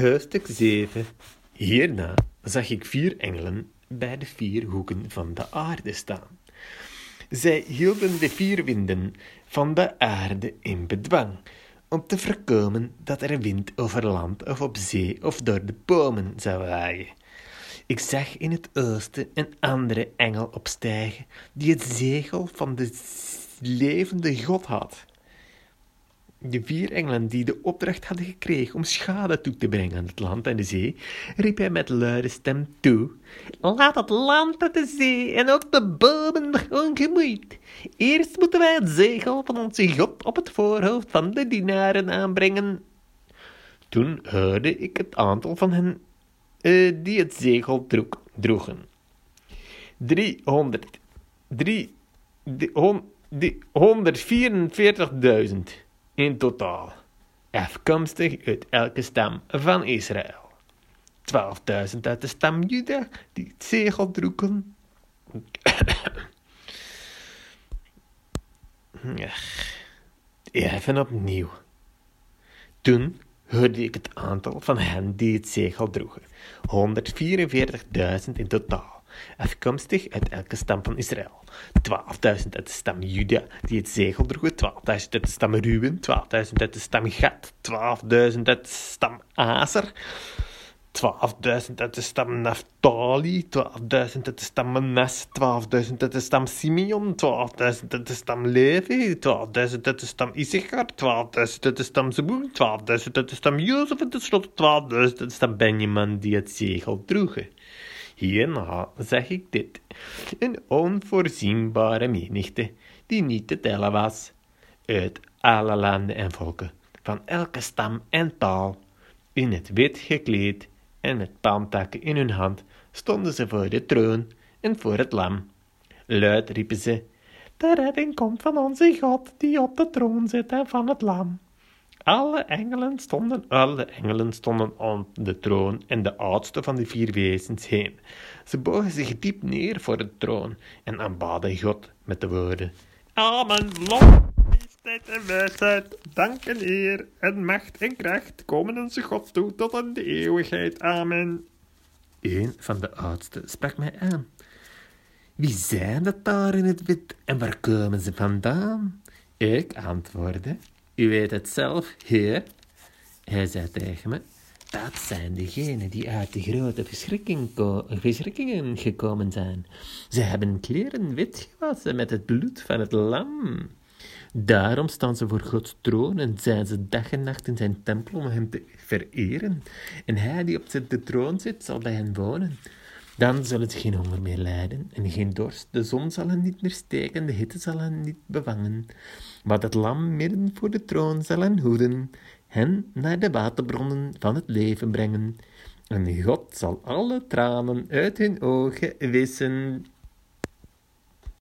Hoofdstuk 7 Hierna zag ik vier engelen bij de vier hoeken van de aarde staan. Zij hielden de vier winden van de aarde in bedwang, om te voorkomen dat er wind over land of op zee of door de bomen zou waaien. Ik zag in het oosten een andere engel opstijgen, die het zegel van de levende God had. De vier engelen die de opdracht hadden gekregen om schade toe te brengen aan het land en de zee, riep hij met luide stem toe: Laat het land en de zee en ook de bomen ongemoeid. Eerst moeten wij het zegel van onze God op het voorhoofd van de dienaren aanbrengen. Toen hoorde ik het aantal van hen uh, die het zegel droeg, droegen. Driehonderd. Drie. Honderdvierenveertigduizend in totaal, afkomstig uit elke stam van Israël. 12.000 uit de stam Juda, die het zegel droegen. Even opnieuw. Toen hoorde ik het aantal van hen die het zegel droegen. 144.000 in totaal afkomstig uit elke stam van Israël. 12.000 uit de stam Juda, die het zegel droegen, 12.000 uit de stam Ruben, 12.000 uit de stam Gad, 12.000 uit de stam Azer, 12.000 uit de stam Naphtali, 12.000 uit de stam Manas, 12.000 uit de stam Simeon, 12.000 uit de stam Levi, 12.000 uit de stam Issachar, 12.000 uit de stam Zebul, 12.000 uit de stam Jozef en tenslotte 12.000 uit de stam Benjamin die het zegel droegen. Hierna zeg ik dit: een onvoorzienbare menigte die niet te tellen was, uit alle landen en volken, van elke stam en taal, in het wit gekleed en met palmtakken in hun hand, stonden ze voor de troon en voor het lam. Luid riepen ze: De redding komt van onze God die op de troon zit en van het lam. Alle engelen stonden, alle engelen stonden aan de troon en de oudste van de vier wezens heen. Ze bogen zich diep neer voor de troon en aanbaden God met de woorden: Amen, lof, majesteit en wijsheid, dank en eer en macht en kracht komen onze God toe tot aan de eeuwigheid. Amen. Een van de oudsten sprak mij aan. Wie zijn dat daar in het wit en waar komen ze vandaan? Ik antwoordde. U weet het zelf, heer. Hij zei tegen me, dat zijn degenen die uit de grote verschrikkingen gekomen zijn. Ze hebben kleren wit gewassen met het bloed van het lam. Daarom staan ze voor Gods troon en zijn ze dag en nacht in zijn tempel om hem te vereren. En hij die op de troon zit, zal bij hen wonen. Dan zullen ze geen honger meer lijden en geen dorst. De zon zal hen niet meer steken, de hitte zal hen niet bevangen. Maar het lam midden voor de troon zal hen hoeden, hen naar de waterbronnen van het leven brengen. En God zal alle tranen uit hun ogen wissen.